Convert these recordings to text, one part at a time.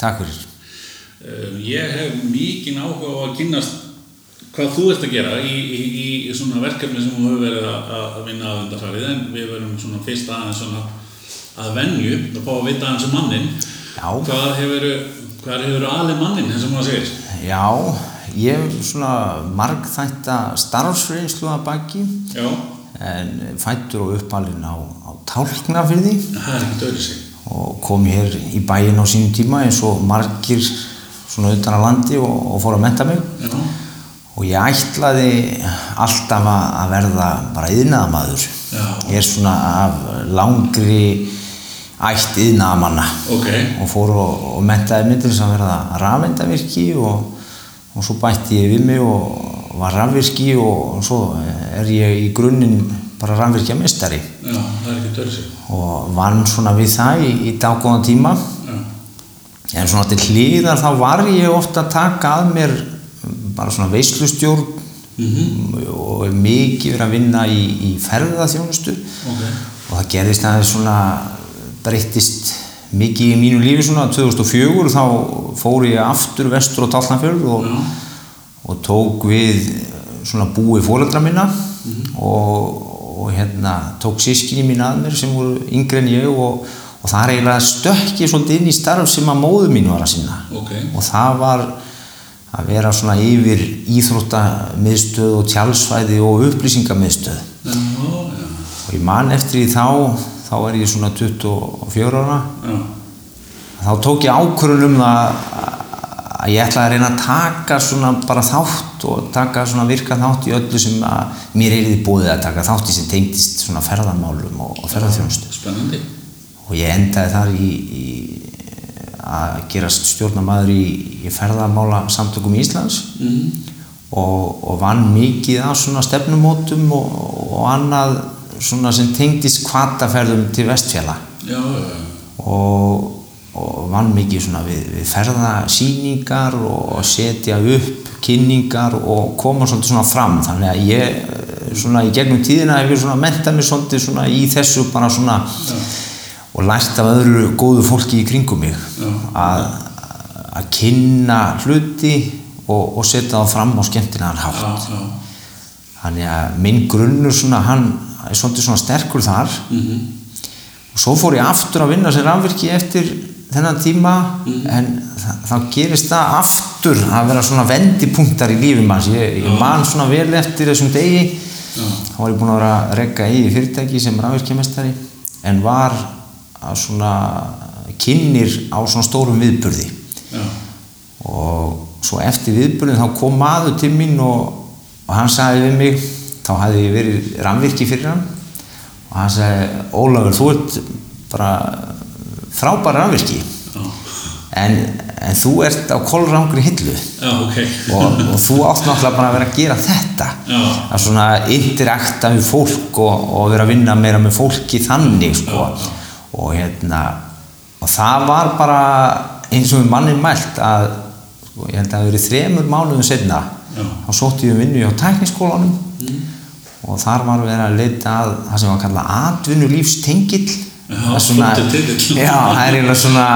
Takk fyrir. Uh, ég hef mikið áhuga á að kynast hvað þú ert að gera í, í, í svona verkefni sem þú hefur verið að, að vinna að undarfærið en við verum svona fyrst aðeins svona að venju að fá að vita aðeins um mannin Já. hvað hefur hvað hefur alveg mannin eins og maður segir? Já, ég hef svona margþætta starfsreynslu að baki já, en fættur og uppalinn á, á tálknafyrði það er ekki döður sig og kom hér í bæinn á sínum tíma eins og margir svona utan að landi og, og fór að menta mig. Já, og ég ætlaði alltaf að verða bara yðnaðamaður Já. ég er svona af langri ætt yðnaðamanna ok. Og fór og, og mentaði mig til þess að verða rafendavirki og, og svo bætti ég við mig og var rafvirki og, svo er ég í grunninn bara það er döður sig og vann svona við það í, í daggóðan tíma. Já, en svona til hlýðar þá var ég ofta að taka að mér bara svona veislustjórn og er mikið verið að vinna í, í ferðaþjónustu. Ok. Og það gerðist aðeins svona breyttist mikið í mínu lífi svona. 2004 þá fór ég aftur vestur á Tálnafjörð og, og tók við svona búi fóreldra minna. Og, og hérna tók sískinni mín að mér sem voru yngri en ég og, og það er eiginlega stökk ég svolítið inn í starf sem að móðu mín var að sinna. Ok. Og það var að vera svona yfir íþróttamiðstöð og tjálsvæði og upplýsingamiðstöð. Já, já, og ég man eftir því þá þá er ég svona 24 ára. Já, þá tók ég ákvörðun um það að ég ætlaði að reyna að taka svona bara þátt og taka svona virka þátt í öllu sem að mér er í búið að taka þátt í sem tengdist svona ferðamálum og, og ferðarþjónustu spennandi. Og ég endaði þar í, í að gerast stjórnamaður í, í ferðamála samtökum Íslands mm. og, og vann mikið á svona stefnumótum og, og annað svona sem tengdist kvataferðum til vestfjalla já, já, já, og, og vann mikið svona við, við ferðasýningar og setja upp kynningar og koma svolítið svona fram. Þannig að ég eh, svona í gegnum tíðina hef ég svona mentað mig svolítið svona í þessu bara svona og lært af öðru góðu fólki í kringum mig. Að, að kynna hluti og, og setja það fram á skemmtilegan hátt. Já. þannig að minn grunnur svona hann er svona sterkur þar. Mhm. og svo fór ég aftur að vinna sem rafvirki eftir þennan tíma Mhm. en þa- þá gerist það aftur að vera svona vendipunktar í lífi manns. Ég, ég man svona vel eftir þessum degi. Þá var ég búinn að vera að regga í fyrirtæki sem rafvirkjamestari en var að svona kynir á svona stórum viðburði. Já. og svo eftir viðburðin þá kom maður til mín og, og hann sagði við mig þá hafði ég verið rannvirki fyrir hann og hann sagði Ólafur þú ert bara frábær rannvirki Já. en, en þú ert á kolrangri hillu já, ok og, og þú átt náttúrulega bara að vera að gera þetta Já. að svona interakta við fólk og, og vera að vinna meira með fólki þannig sko. Og hérna og það var bara eins og við mannin mælt að sko, ég held að það hafi verið þremur mánuðum setna Já. þá sótti ég um vinnu hjá tækniskólanum og þar var við að leita að það sem var kallað atvinnulífstengill Já, svona, já, það er eiginlega svona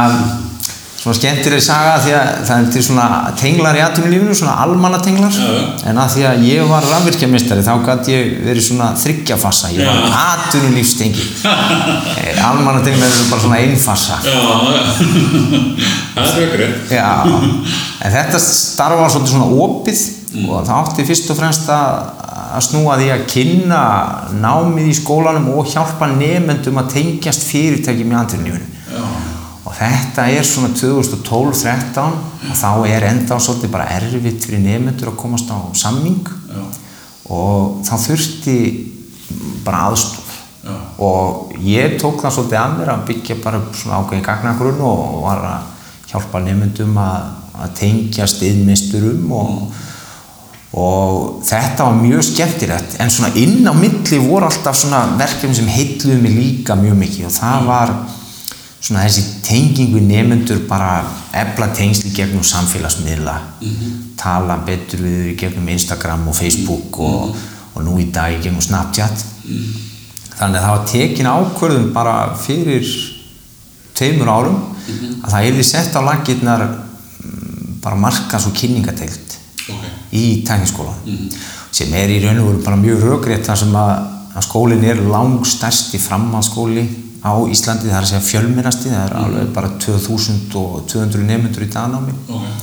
svona skemmtileg saga því að það er til svona tenglar í atvinnulífinu, svona almannatenglar. En að því að ég var rafvirkjamistari þá gæti ég verið svona þryggjafassa ég var Já. atvinnulífstengi. Almannatenglar eru bara svona einfassa já, það er Já, en þetta starf var svolítið svona opið og það átti fyrst og fremst að, að snúa því að kynna námið í skólanum og hjálpa nefendum að tengjast fyrirtækjum í andrinnifinu. já, Og þetta er svona 2012-13 og þá er enda svolítið bara erfitt fyrir nefendur að komast á samning. Já, og þá þurfti bara aðstof já, og ég tók það svolítið að mér að byggja bara svona ákveðin gagnagrunn og var að hjálpa nefndum að, að tengjast innmisturum og, og þetta var mjög skemmtilegt en svona inn á milli voru alltaf svona verkefni sem heitluðu mig líka mjög mikið. Og það var svona þessi tenging við nefnendur bara efla tengsli gegnum samfélagsmiðla tala betur við þau gegnum Instagram og Facebook og, og nú í dag gegnum Snapchat. Þannig að það var tekin ákvörðun bara fyrir tveimur árum að það hefði sett á lakirnar bara markas og kynningateilt. Í tækniskólan sem er í raun og veru bara mjög röggrétt þar sem að, að skólinn er langstærsti framhaldsskóli á Íslandi, það er að segja fjölmennasti, það er alveg bara 2200 nefnundur í dagnámi Okay.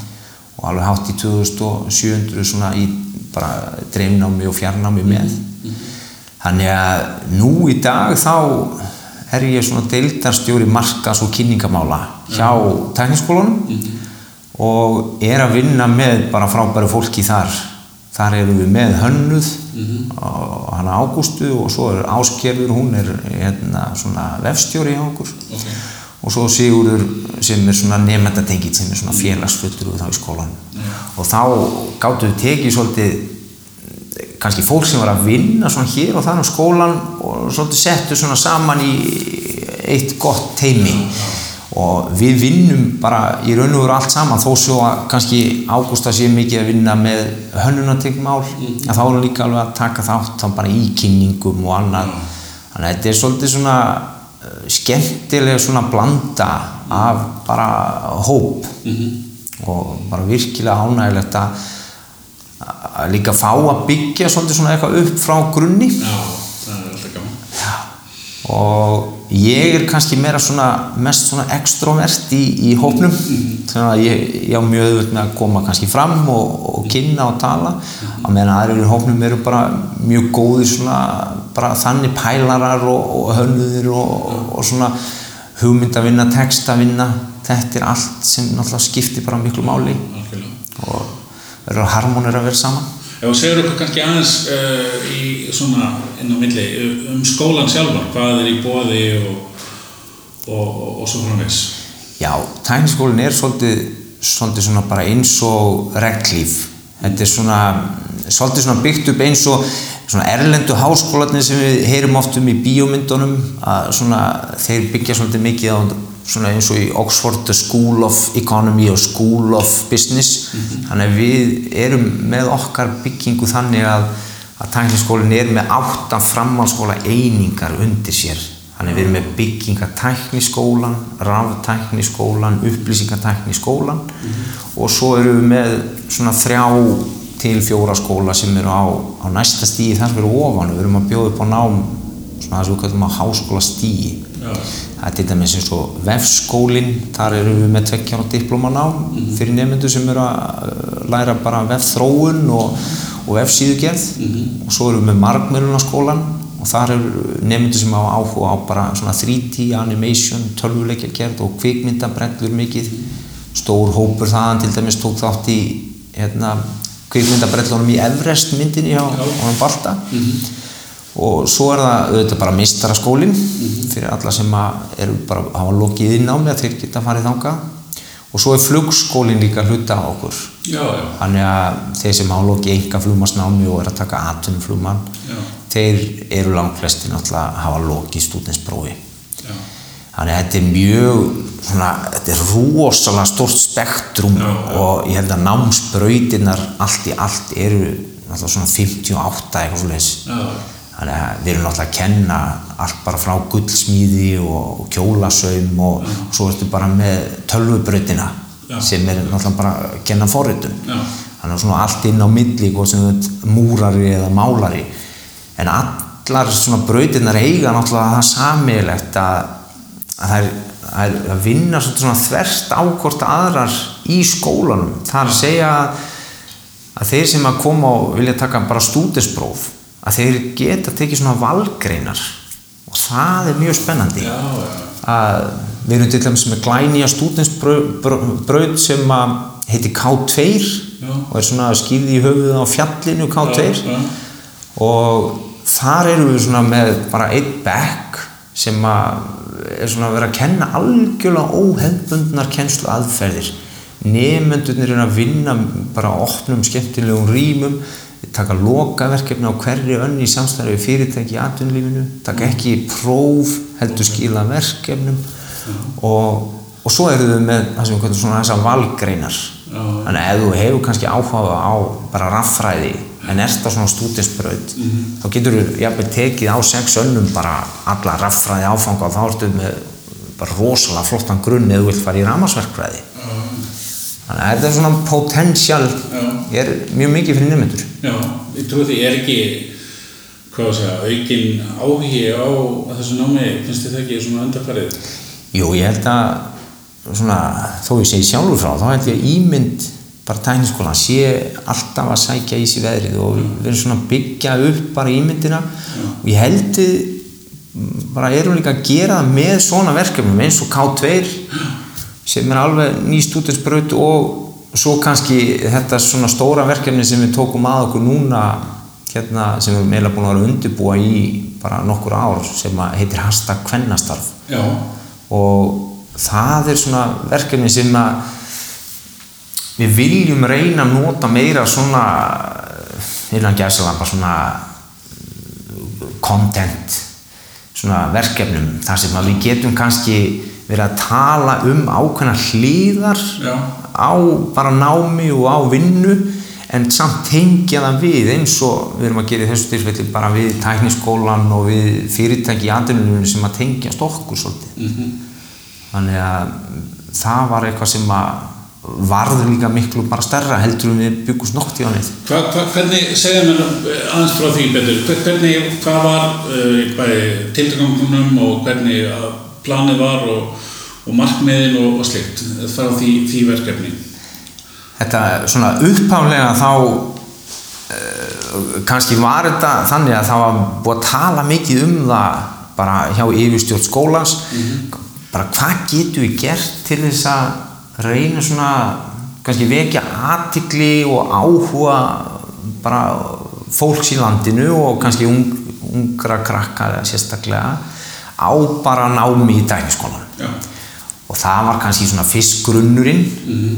og alveg hátt í 2700 svona í bara dreifnámi og fjarnámi með. Þannig að nú í dag þá er ég svona deildarstjóri markas og kynningamála hjá tækniskólanum og er að vinna með bara frábæru fólki þar. Þar erum við með hönnuð og hana Ágústu og svo er Áskerður, hún er hérna svona vefstjóri hjá okkur. Okay. og svo Sigurður sem er svona nefndatengitt sem er svona félagsfuttur þá í skólan og þá gáttu við tekið svolítið kannski fólk sem var að vinna svona hér og þar á skólan og svolítið settu svona saman í eitt gott teimi og við vinnum bara í raun og veru allt saman þó svo að kannski Ágústa sé mikið að vinna með hönnunartingmál en þá er hann líka alveg að taka þátt þá bara í kynningum og annað. Þannig að þetta er svolítið svona uh, skemmtileg svona blanda af bara hóp. Og bara virkilega ánægilegt að að líka fá að byggja svolítið svona eitthvað upp frá grunni. Já, það er alltaf gaman. og ég er kannski meira svona mest svona extrovert í, í hópnum. Þannig að ég, ég á mjög auðvöld með að koma kannski fram og, og kynna og tala. Á meðan aðrir í hópnum eru bara mjög góðir svona bara þannig pælarar og, og hönnuðir og, og svona hugmynd að vinna, text að vinna þetta er allt sem náttúrulega skiptir bara miklu máli og verður harmonir að vera saman Ef þú segir okkur kannski aðeins uh, í svona inn á milli um skólan sjálfan, hvað er í bóði og, og, og, og svo framvegs. Já, tækniskólinn er svolítið, svolítið svona bara eins og reglíf. Þetta er svona, svolítið svona byggt upp eins og svona erlendu háskólarnir sem við heyrum oft um í bíómyndunum að svona þeir byggja svolítið mikið á svona eins og í Oxford The School of Economy og School of Business. Þannig að við erum með okkar byggingu þannig að að tækniskólinn er með áttan framhaldsskóla einingar undir sér. Þannig að við erum með byggingatækniskólan ráftækniskólan, upplýsingatækniskólan. Og svo erum við með svona þrjá til fjóra skóla sem eru á, á næsta stíi þar fyrir ofan. Við erum að bjóða upp á nám svona það sem við kallum á háskóla stíi Já. Það er til dæmis eins og vefskólinn þar erum við með tvekkjára diplómanám fyrir nefnendur sem eru að uh, læra bara vefþróun og, og vefsíðugerð. Og svo erum við með margmjölunarskólan og þar eru nefnendur sem hafa áhuga á bara svona 3D, animation, tölvuleikjagerð og kvikmyndabrellur mikið. Stór hópur þaðan til dæmis tók þátt í hérna, kvikmyndabrellunum í Everest myndinni á honum Balta og svo er það auðvitað bara mistaraskólinn fyrir alla sem að eru bara hafa lokið inn á mig að þeir geta farið þangað. Og svo er flugskólinn líka hluta á okkur. Já, já. þannig að þeir sem hafa lokið enga flugmarsnámi og er að taka atvinnum flugmann þeir eru langt flesti náttúrulega að hafa lokið stúdinsprófi þannig að þetta er mjög svona, þetta er rosalega stórt spektrum Já, og ég held að námsbrautinnar allt í allt eru náttúrulega svona 58 eitthvað Já. Þannig að við erum náttúrulega að kenna allt bara frá gullsmíði og, og kjólasaum og, og svo ertu bara með tölvubrautina Já. sem er náttúrulega bara að kenna forritun. Já. Þannig að svona allt inn á milli, hvort sem þú ert múrari eða málari. En allar svona brautinnar eiga náttúrulega það samilegt að, að það er að, vinna svona þverst á hvort aðrar í skólanum. Það er að segja að, að þeir sem að koma og vilja taka bara stúdinspróf að þeir geta tekið svona valgreinar. Og það er mjög spennandi. Já, að við erum til dæmis með glænýja stúdensbraut sem að heiti K2 Já. og er svona skýrði í höfuð á fjallinu K2 Já, og þar erum við svona með bara einn bekk sem að er svona að vera að kenna algjörlega óhefbundnar kennslu aðferðir nefendurnir er að vinna bara opnum skemmtilegum rýmum taka lokaverkefni á hverju önni í samstæðu fyrirtæki í atvinnulífinu taka ekki próf heldur skila verkefnum. Og, og svo eru þau með þessar valgreinar. Þannig að ef þú hefur kannski áhuga á bara raffræði en ert á svona stúdinsbraut þá getur þú jafnveg tekið á sex önnum bara alla raffræði áfanga og þá ertu með bara rosalega flottan grunn eða þú vilt fara í ramarsverkfræði þannig að þetta er svona potential. Er mjög mikið fyrir nefnendur Já, ég trúi því, er ekki hvað að segja, aukin áhugi á þessu námi, finnst þið það ekki svona undarfærið? Jú, ég held að svona, þó ég segi sjálfur frá, þá held ég að ímynd bara tækniskólan sé alltaf að sækja í sig veðrið og við erum svona að byggja upp bara ímyndina. Og ég held bara erum líka að gera það með svona verkefnum eins og K2 sem er alveg ný stúdinsbraut og svo kannski þetta svona stóra verkefni sem við tókum að okkur núna hérna sem við erum eiginlega búin að vera undirbúa í bara nokkur ár sem heitir hashtag kvennastarf Já. og það er svona verkefni sem að við viljum reyna að nota meira svona innan gæðsalamba svona content svona verkefnum þar sem að við getum kannski verið að tala um ákveðna hlýðar á bara námi og á vinnu en samt tengja það við eins og við erum að gera í þessu tilfelli bara við tækniskólan og við fyrirtæki í atvinnunum sem að tengjast okkur svolítið. Þannig að það var eitthvað sem að varður líka miklu bara stærra heldur en við byggust nokt í hva, hvernig, segja mér aðeins frá því betur, Hver- hvernig, hvað var uh, tilgangunum og hvernig að planið var og, og markmiðin og, og slikt frá því, því verkefni? Þetta svona uppháflega þá uh, kannski var þetta þannig að það var búið að tala mikið um það bara hjá yfirstjórn skólans. Bara hvað getum við gert til þess að reyna svona kannski vekja aðtikli og áhuga bara fólks í landinu og kannski ung, ungra krakka sérstaklega á bara námi í dæmiskólanum. Já. og það var kannski svona fyrst grunnurinn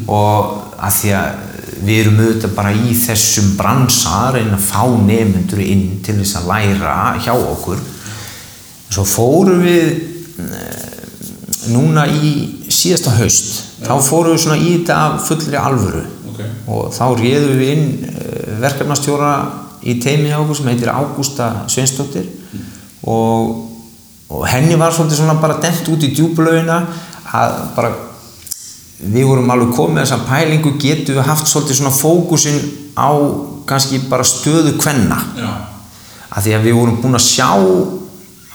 og að því að við erum auðvitað bara í þessum bransa að reyna að fá nefnendur inn til þess að læra hjá okkur. Svo fórum við eh, núna í síðasta haust. Þá fórum við svona í þetta fullri alvöru. Ok. og þá réðum við inn eh, verkefnastjóra í teimi hjá okkur sem heitir Ágústa Sveinsdóttir. Og, og henni var svolítið svona bara dent út í djúbulauina að bara við vorum alveg komið með þessa pælingu getum við haft svolítið svona fókusin á kannski bara stöðu kvenna? Já. að því að við vorum búin að sjá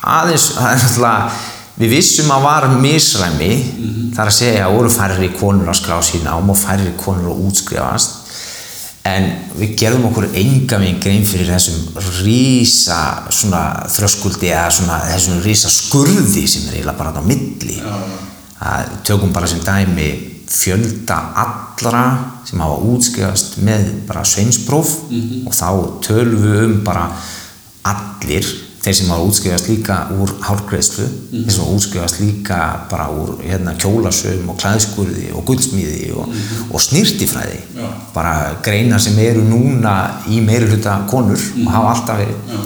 aðeins, það er náttúrulega við vissum að var misræmi þar að segja að voru færri konur að skrá sína ám og færri konur að útskrifast en við gerðum okkur enga veginn grein fyrir þessum rísa svona þröskuldi eða svona þessum rísa skurði sem er eiginlega bara á milli. Að tökum bara sem dæmi fjölda allra sem hafa útskrifast með bara sveinspróf og þá tölum við um bara allir þeir sem hafa útskrifast líka úr hárgreðslu þeir sem hafa útskrifast líka bara úr hérna, kjólasöum og klæðskurði og guldsmíði og, og snirtifræði Já. bara greinar sem eru núna í meiri hluta konur og hafa alltaf verið Já.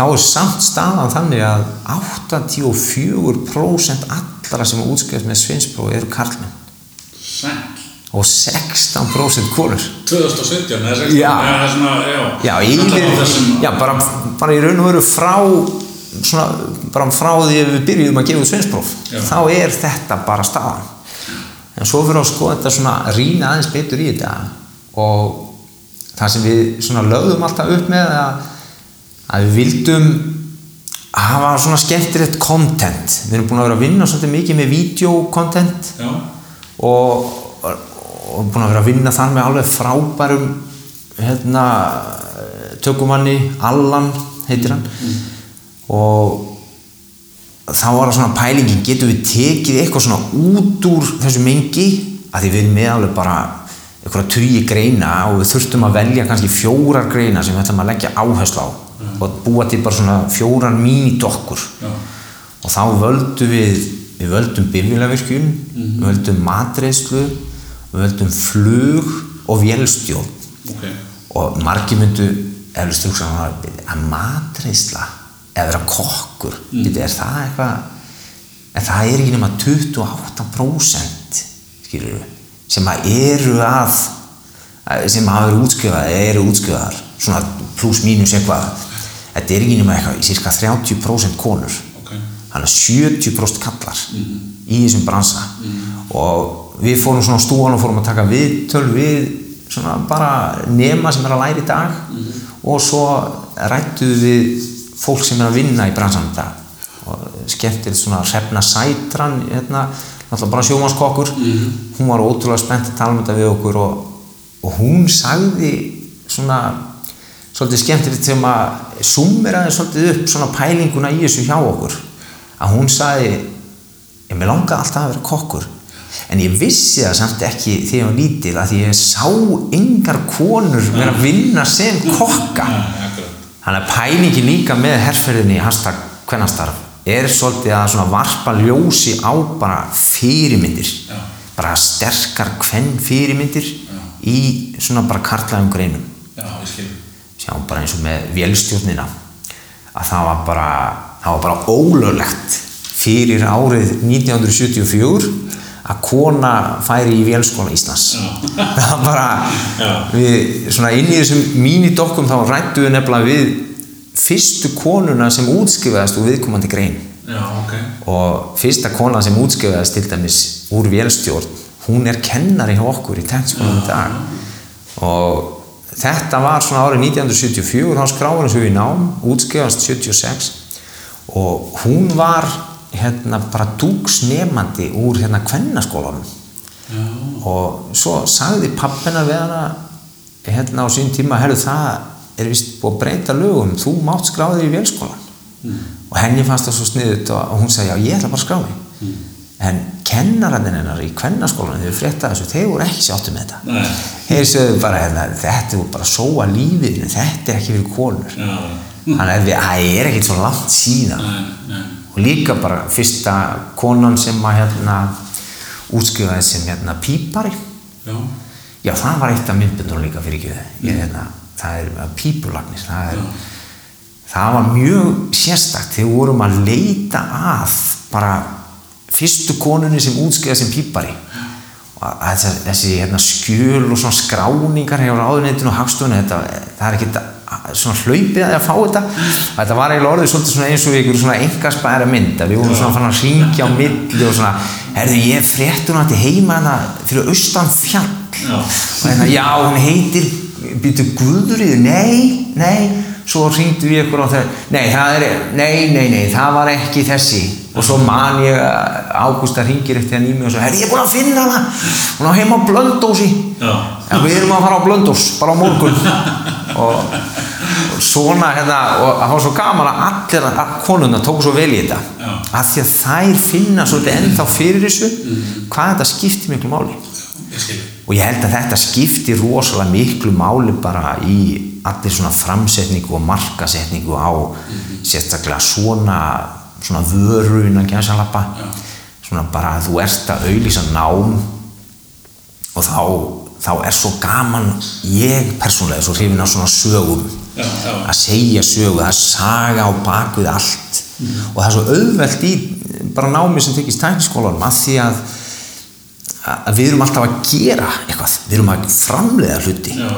þá er samt staðan þannig að 84% allra sem hafa útskrifast með sveinsprófi eru karlmenn. Og 16% konur 2017, eða 16? Já. Eða svona, já. Já, yfir, þessum, já bara, bara í raun og veru frá svona, bara frá því að við byrjuðum að gefa Já. þá er þetta bara staðan en svo fyrir að skoða þetta svona rýna aðeins betur í þetta og það sem við svona lögðum alltaf upp með að, að við vildum hafa svona skemmtilegt content við erum búin að vera að vinna svolítið mikið með videokontent og, og búin að vera að vinna þar með alveg frábærum hérna, tökumanni Allan heitir hann. Og þá var það svona pælingin getum við tekið eitthvað svona út úr þessu mengi? Að því við erum með alveg bara eitthvað tugi greina og við þurftum að velja kannski fjórar greina sem við ætlum að leggja áherslu á. Og búa til bara svona fjórar mínidokkur. Já. og þá völdum við við völdum bifvélavirkjun við völdum matreyslu við völdum flug og vélstjórn. Ok. og margir myndu eflust hugsa að, að matreysla eða vera kokkur? Mm. er það eitthvað? En það er ekki nema 28% skilur sem að eru að sem verið útskrifaðar eða eru útskrifaðar. Svona pluss mínus eitthvað. Þetta er ekki nema eitthvað í cirka 30% konur. Ok. þannig að 70% kallar í þessum bransa. Og við fórum svona á stúan og fórum að taka viðtöl við svona bara nema sem er að læra í dag. Og svo rættuðu við fólk sem er að vinna í bransanum í dag. Og skemmtilegt svona Hrefna Sætran hérna, náttúrulega bara sjómanskokkur hún var ótrúlega spennt að tala um þetta við okkur og, og hún sagði svona svolítið skemmtilegt sem að sumeraði svolítið upp svona pælinguna í þessu hjá okkur. Að hún sagði ég með langaði alltaf að vera kokkur en ég vissi það samt ekki þegar ég var lítil að ég sá yngar konur vera að vinna sem kokka. Þannig að pælingin líka með herrferðinni hashtag hvernastarf er svolítið að svona varpa ljósi á bara fyrirmyndir. Já. bara sterkar hvern fyrirmyndir í svona bara karlægum greinum. Já, sjáum bara eins og með vélstjórnina að það var bara það var bara ólöglegt fyrir árið 1974 að kona færi í vélskóla Íslands. Það var bara við inn í þessum mínidokkum þá rættu við nefnilega við fyrstu konuna sem útskrifaðist úr viðkomandi grein. Já, ok. og fyrsta kona sem útskrifaðist til dæmis úr vélstjórn hún er kennari hjá okkur í tennskólanum dag. Og þetta var svona árið 1974 þá skráður þessu í nám útskrifast 76 og hún var hérna bara dúksnemandi úr hérna kvennaskólanum. Já, og svo sagði pappina við hana hérna á sín tíma herru það er vist búið að breyta lögum. Þú mátt skráði í vélskólan og henni fannst það svo sniðut og hún sagði já ég ætla bara að skrá mig en kennararnir hennar í kvennaskólan þegar við frétta þessu, þeir voru ekki sáttu með þetta. Þeir sögðu bara hérna, þetta er bara að sóa lífið þetta er ekki fyrir konur. Þannig að það er ekkert svo langt síðan. Nei, nei. Og líka bara fyrsta konan sem að hérna útskrifaði sem hérna pípari. Já, Já, það var eitt af myndbundunum líka fyrir ekki. Ég, hérna, það er pípulagnir það, er, það var mjög sérstakt. Þegar vorum að leita að bara fyrstu konunni sem útskriða sem pípari. Að þessi, hérna, skjöl og svona skráningar hefur áðuneytinu og hagstofunni þetta, það er ekki svona hlaupið að fá þetta. Þetta var eiginlega orðið svolítið eins og ykkur svona engaspæra mynd við vorum svona fann að ringja á milli og svona herðu ég fréttur til heima hana fyrir austan fjall. Já. og hérna já hún heitir býtu Guðrið, nei, nei. Svo ringdu við ykkur á það nei, það er, nei, nei, nei, það var ekki þessi. Og svo man ég Ágústa ringir eftir hann í mig og svo herri ég er búin að finna hana. Hún á heima á Blöndósi. Já, við erum að fara á Blöndós, bara á morgun. Og svona hérna, og það var svo gaman að allir að konuna tóku svo vel í þetta. Já. af því að þær finna svolítið ennþá fyrir þessu hvað þetta skiptir miklu máli. Ég og ég held að þetta skiptir rosalega miklu máli bara í allir svona framsetningu og markasetningu á sérstaklega svona svona vöru innan gæsalappa svona bara að þú ert að auðlýsa nám og þá, þá er svo gaman ég persónulega er svo hrifin á svona sögum Já, já. að segja sögu, það er saga á bakvið allt. Og það er svo auðvelt í bara námi sem tekist tækniskólanum að því að, að við erum alltaf að gera eitthvað, við erum að framleiða hluti. Já,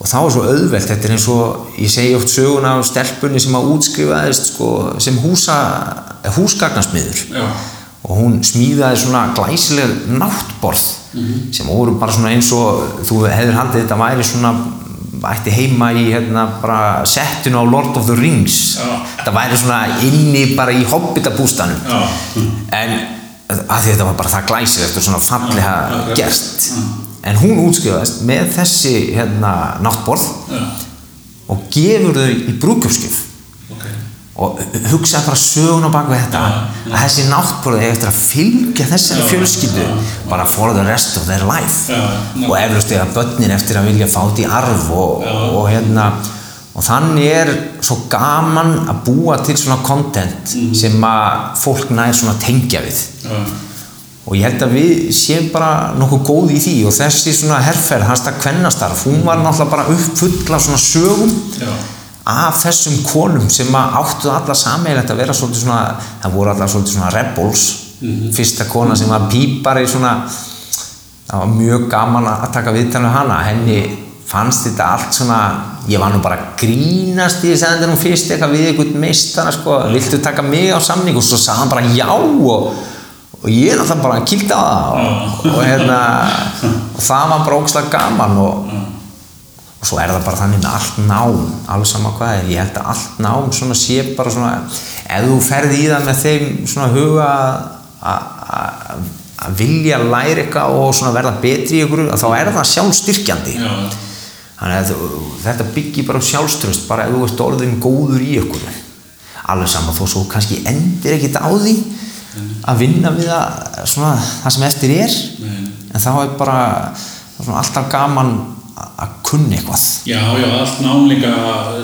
og þá er svo auðvelt, þetta er eins og ég segi oft söguna af stelpunni sem að útskrifaðist sko, sem húsa, húsgagnarsmiður og hún smíðaði svona glæsileg náttborð sem voru bara svona eins og þú hefur haldið þetta væri svona ætti heima í hérna bara settinu á Lord of the Rings Já. þetta væri svona inni bara í hobbitabústanum Já. en að því þetta var bara það glæsilegt og svona fallega Já, já, gerst en hún útskrifaðist með þessi hérna náttborð Já. og gefur þau í brúkjöfskjöf. Og hugsaði bara sögun á bak við þetta. Að þessi náttborði hefur eftir að fylgja þessari fjölskyldu. Bara for the rest of their life. Og eflust eða börnin eftir að vilja fá þetta í arf og, og, hérna. Og þannig er svo gaman að búa til svona content sem að fólk nær svona tengja við. Og ég held að við séum bara nokkuð góð í því. Og þessi svona herrferð, hans það kvennastarf hún var náttúrulega bara uppfull af svona sögum. Af þessum konum sem að áttu alla sameigilegt að vera svolítið svona það voru alla svolítið svona rebels fyrsta kona sem var pípari svona það var mjög gaman að taka viðtal með hana. Henni fannst þetta allt svona ég var nú bara grínast í þess að nú fyrst eitthvað við einhvern meistara sko, viltu taka mig á samning? Og svo sagði hann bara já og, og ég er náttúrulega bara að kýlta á það. Og, og hérna og það var bara ógslag gaman og, og svo er það bara þannig með allt nám alveg sama hvað er, ég held að allt nám svona sé bara svona ef þú ferði í það með þeim svona huga að vilja læra eitthvað og svona verða betri í ykkur þá er það sjálfstyrkjandi Já. þannig að þetta byggir bara sjálfströst bara ef þú ert orðin góður í ykkur alveg sama þó svo kannski endir ekkit á því að vinna við það, svona, það sem eftir er Nei. en þá er bara alltaf gaman að að kunna eitthvað Já, já, allt nám líka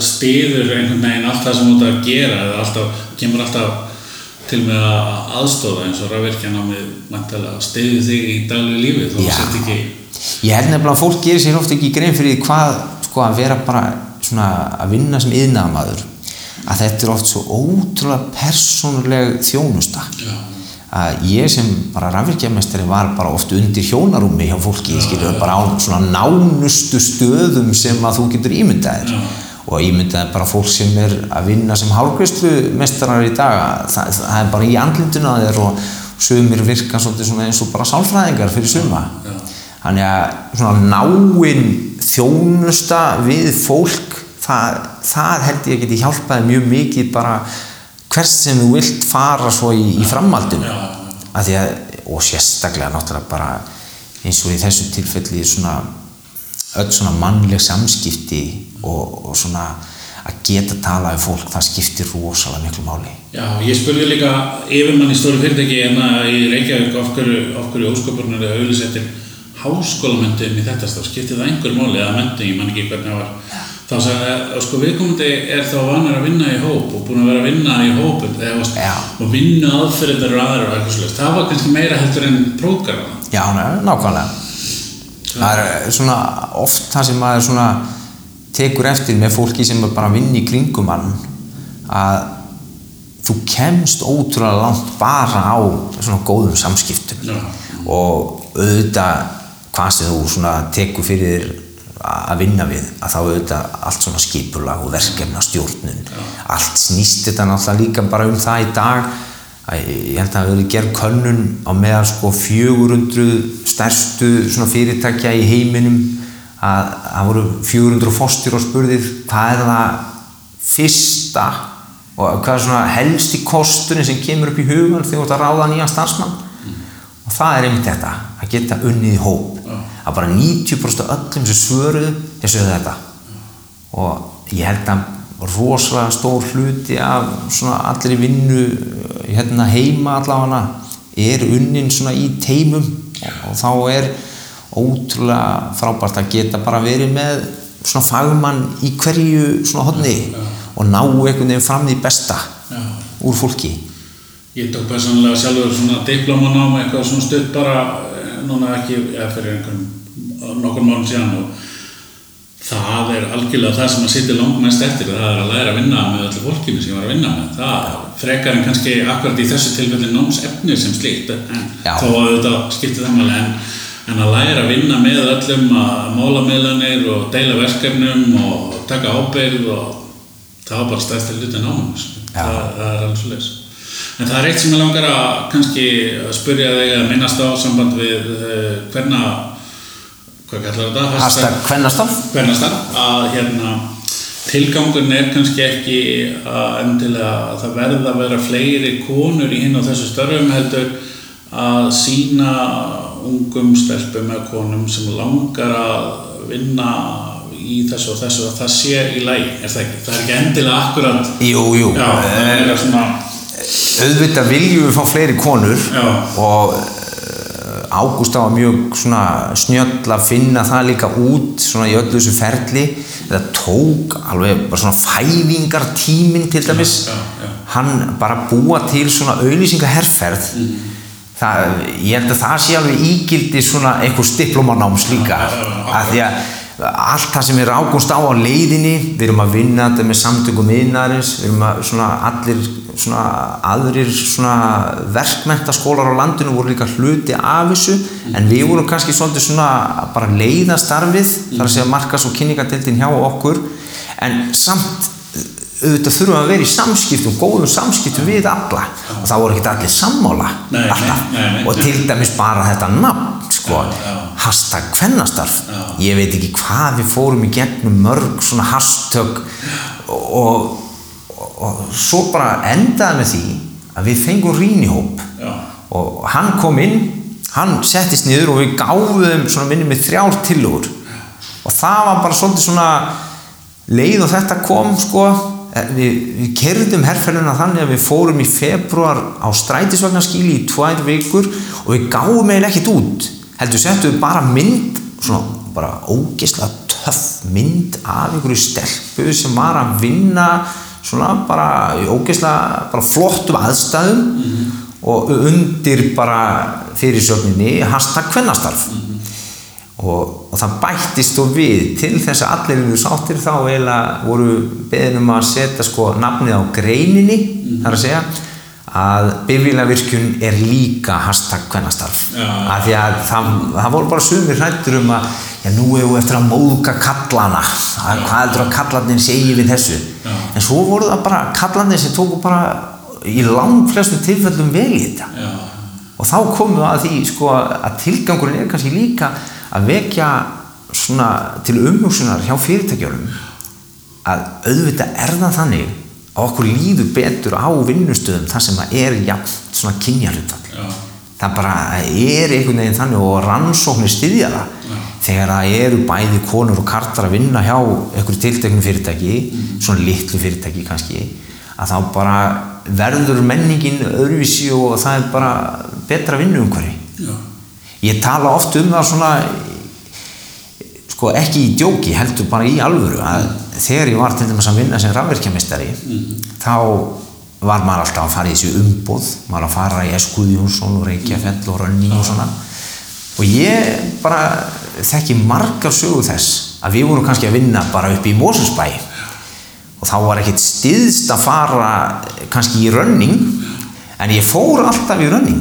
stiður einhvern veginn allt það sem þú ert að gera eða alltaf, kemur alltaf til með að aðstóða eins og rafvirkjanámið mæntalega stiður þig í daglegu lífi þó Já. sett ekki ég held nefnilega að fólk gerir sér ofta ekki grein fyrir hvað sko að vera bara svona að vinna sem yðnaðamaður að þetta er oft svo ótrúlega persónuleg þjónusta Já. Að ég sem bara rafvirkjamestari var bara oft undir hjónarúmi hjá fólki skilur bara á svona nánustu stöðum sem að þú getur ímyndaðir Já. og ímyndaði bara fólk sem er að vinna sem hálfgreistlu í dag það, það er bara í andlinduna þér og sumir virka svona eins og bara sálfræðingar fyrir suma Já. þannig að svona náinn þjónusta við fólk það, það held ég geti hjálpaði mjög mikið bara hvert sem þú vilt fara svo í, í framhaldinu. Já. að því að, og sérstaklega náttúrulega bara eins og í þessu tilfelli svona öll svona mannleg samskipti og, og svona að geta tala við fólk, það skiptir rosalega miklu máli. Já, ég spurði líka yfirmann í stóru fyrirtæki hérna í Reykjavík af hverju, af hverju ósköpurnar eða auðlisettir háskólamöntum í þetta stað, skiptið það einhver máli eða mentum, ég man ekki hvernig það var þá sagði að sko viðkomandi er þá vanar að vinna í hóp og búin að vera að vinna í hóp eða, og vinna aðferðir og aðra og eitthvað svolítið, það var kannski meira heldur en prógrama Já, ná- nákvæmlega. Það er svona oft það sem maður svona tekur eftir með fólki sem bara að vinna í kringum hann að þú kemst ótrúlega langt bara á svona góðum samskiptum Já. og auðvitað hvað sem þú svona tekur fyrir þér að vinna við að þá auðvitað allt svona skipulag og verkefna stjórnun allt snýst þetta náttúrulega líka bara um það í dag. Að ég held að það hefur gerð könnun á meðal sko 400 stærstu svona fyrirtækja í heiminum. Að það voru 400 fóstir og spurðið hvað er það fyrsta og hvað er svona helsti kosturinn sem kemur upp í hugan þegar þú ert að ráða nýjan starfsmann? Og það er einmitt þetta að geta unnið í hóp að bara 90% af öllum sem svöruðu þeir sögðu þetta. Og ég held að rosalega stór hluti af svona allir vinnu hérna heima allavega er unnin svona í teimum og þá er ótrúlega frábært að geta bara verið með svona fagmann í hverju svona hodni og ná einhvern veginn fram því besta Já. úr fólki. Ég tók personlega sjálfur svona diplómanám eitthvað svona stutt bara núna ekki eða fyrir einhverjum nokkur málum síðan og það er algjörlega það sem að sitja langt mest eftir það er að læra að vinna með öllu fólkinu sem ég var að vinna með það frekar en kannski akkurat í þessu tilfelli námsefni sem slíkt en Já. þó að þetta skipti það máli en, en að læra að vinna með öllum að mála meðlanir og deila verkefnum og taka ábyrgð og það var bara stærsti hluti námum sko. Já. það, er alveg svo En það er eitt sem ég langar að kannski að spyrja þig að minnast á samband við hverna, hvað kallar þetta? Hashtag hvernastarf Hvernastarf, að hérna tilgangurinn er kannski ekki að endilega að það verða að vera fleiri konur í hinn á þessu störfum heldur að sína ungum stelpum eða konum sem langar að vinna í þessu og þessu að það sé í lægi, er það ekki? Það er ekki endilega akkurat Jú, jú Já, það Eh, er svona auðvitað viljum við fá fleiri konur Já. og Ágústa var mjög snjöll að finna það líka út svona í öllu þessu ferli þetta tók alveg bara svona fæðingartíminn til dæmis Já, já. hann bara búa til svona auðlýsingaherferð Mhm. það, ég held að það sé alveg ígildi svona einhvers diplomanáms líka að því að allt það sem er ágúst á á leiðinni við erum að vinna þetta með samtökum innarins við erum að svona allir svona aðrir svona verkmentaskólar á landinu voru líka hluti af þessu en við vorum kannski svona bara leiða starfið þar að segja markas og kynningadeildin hjá okkur. En samt auðvitað þurfum að vera í samskiptum, góðum samskiptum við alla. Og það voru ekki allir sammála. Nei, alltaf. nei, nei. og til dæmis bara þetta nafn sko, hashtag kvennastarf. Ég veit ekki hvað við fórum í gegnum mörg svona hashtag. Og, og, svo bara endaði með því að við fengum rínihóp Já. og hann kom inn hann settist niður og við gáðum svona minni með þrjár tillögur. Og það var bara svolítið svona leið og þetta kom sko. Eh, við, við kerðum herrferðina þannig að við fórum í februar á strætisvagnarskíli í tvær vikur og við gáðum eiginlega ekkert út. Heldur settum við bara mynd svona bara ógeðslega töff mynd af einhverju stelpu sem var að vinna svona bara í ógeðslega bara flottum aðstæðum og undir bara fyrirsögninni hashtag kvennastarf. Og, og það bættist og við. Til þess að allir eru sáttir þá eiginlega voru beðin um að setja sko nafnið á greininni þar að segja að bifílavirkjun er líka hashtag kvennastarf. Já. af því að það, það voru bara sumir hrættur um að já nú hefur við eftir að móðga kallana að, hvað heldur að kallarnir segi við þessu Já. en svo voru það bara kallarnir sem tóku bara í langt flestum tilfellum vel í þetta Já. og þá komum við að því sko, að tilgangurinn er kannski líka að vekja svona til umhugsunar hjá fyrirtækjurum að auðvitað er það þannig að okkur líður betur á vinnustöðum þar sem það er jafn svona kynjarhutfall Já. það bara er einhvern veginn þannig og rannsóknir styðja það þegar það eru bæði konur og kartar að vinna hjá einhverju tilteknu fyrirtæki svona litlu fyrirtæki kannski að þá bara verður menningin öðruvísi og það er bara betra vinnu umhverfi Já. ég tala oft um það svona sko ekki í djóki heldur bara í alvöru að þegar ég var til dæmis að vinna sem rafverkjamistari þá var maður alltaf að fara í þessu umboð maður að fara í Eskuð Jónsson og Reykjafell og Rönni og svona. Og ég bara þekki margar sögu þess að við vorum kannski að vinna bara upp í Moselsbæ og þá var ekkert stiðst að fara kannski í rönning en ég fór alltaf í rönning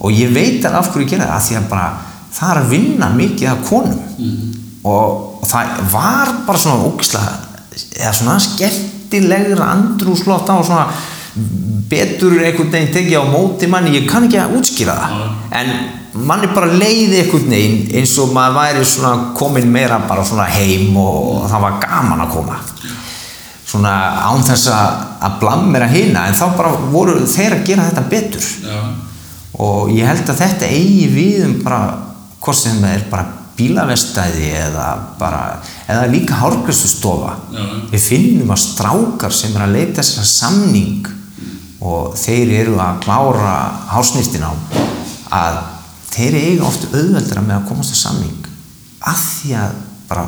og ég veit af hverju ég gera það af því að bara það er að vinna mikið af konum. Og, og það var bara svona ógislega eða svona skemmtilegra andrúsloft á svona betur einhvern veginn tekið á móti manni. Ég kann ekki að útskýra það. En manni bara leiði einhvern veginn eins og maður væri svona komin meira bara svona heim og það var gaman að koma svona án þess að, blammera hina en þá bara voru þeir að gera þetta betur Já. og ég held að þetta eigi við um bara hvort sem það er bara bílavestæði eða bara eða líka hárgræslustofa Já. við finnum að strákar sem er að leita að samning og þeir eru að klára hársnýstin á að þeir eiga oft auðveldra með að komast að samning af því að bara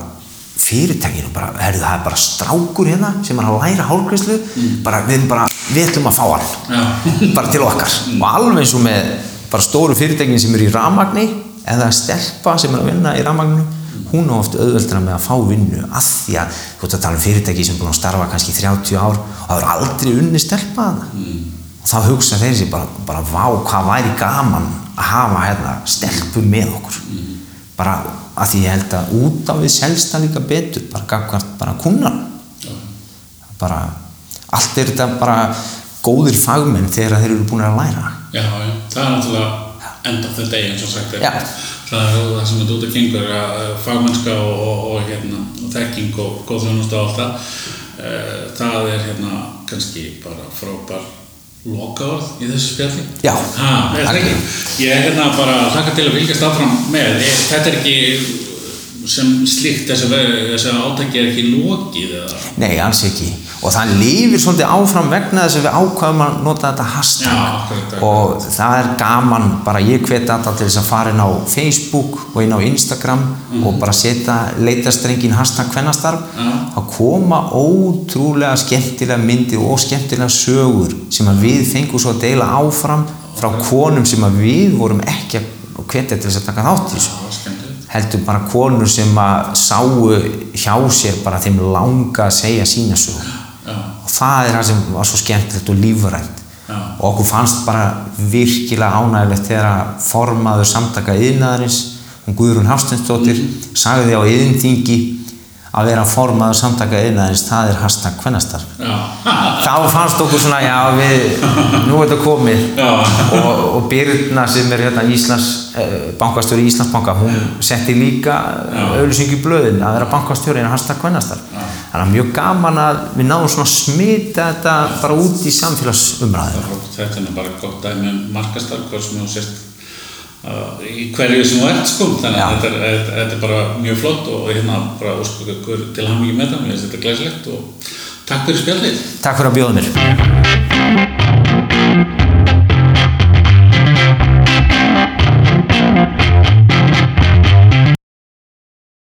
fyrirtækinu bara, herðu það er bara strákur hérna sem er að læra hálgræslu bara, við, bara, við ætlum að fá hann. Já. bara til okkar. Og alveg eins og með bara stóru fyrirtækin sem eru í ramagni eða stelpa sem er að vinna í ramagninu hún á oft auðveldra með að fá vinnu af því að þú ert að tala um fyrirtæki sem er búin að starfa kannski 30 ár og það er aldrei unni stelpa þarna og þá hugsa þeir sér bara, bara vá hvað væri gaman að hafa hérna stelpu með okkur. Bara að því ég held að út á við selst það líka betur bara gafkvært bara kunnan bara allt er þetta bara góðir fagmenn þegar þeir eru búin að læra. Já, já, það er náttúrulega enda þetta degi eins og sagt er. Það er það sem þetta út að gengur að fagmennska og, og, og, hérna, og þekking og góð þjónust og allt það Eh, það er hérna kannski bara frábær lokaorð í þessu spjalli? Já. ha, er það ekki. Ég er hérna bara að hlaka til að fylgjast áfram með. Þetta er ekki sem slíkt þessi, þessi átæki er ekki lokið eða? Nei, alls ekki og það lifir svolítið áfram vegna þess að við ákvæðum að nota þetta hashtag Já, akkurat. og það er gaman bara ég hveti alltaf til þess að fara inn á Facebook og inn á Instagram og bara setja leitastrengin hashtag hvernastarf Mhm. Já. að koma ótrúlega skemmtilega myndir og skemmtilega sögur sem að við fengum svo að deila áfram frá konum sem að við vorum ekki að hvetja til þess að taka þátt í þessu heldur bara konur sem að sáu hjá sér bara þeim langa að segja sína sög Já. og það er það sem var svo skemmtilegt og lífrænt Já. og okkur fannst bara virkilega ánægilegt þegar formaður samtaka yðnaðarins, hún Guðrún Hafstensdóttir, sagði á yðnþingi að vera formaður samtaka yðnaðarins, það er hashtag kvennastar. Já. Þá fannst okkur svona, já, við, nú er þetta komið og, og Birna sem er hérna Íslands, eh, bankastjóri í Íslandsbanka, hún setti líka auðlýsingu í blöðin að vera bankastjóri en hashtag kvennastar. Þannig að mjög gaman að við náum svona að smita þetta bara út í samfélagsumræðina. Þetta er bara gott dæmi um markastarf, hvað sem þú sést uh, í hverju sem þú ert sko, þannig að þetta er, þetta, er bara mjög flott og hérna bara ósku ykkur til hann mikið með það, mér finnst þetta glæsilegt og takk fyrir spjallið. Takk fyrir að bjóða mér.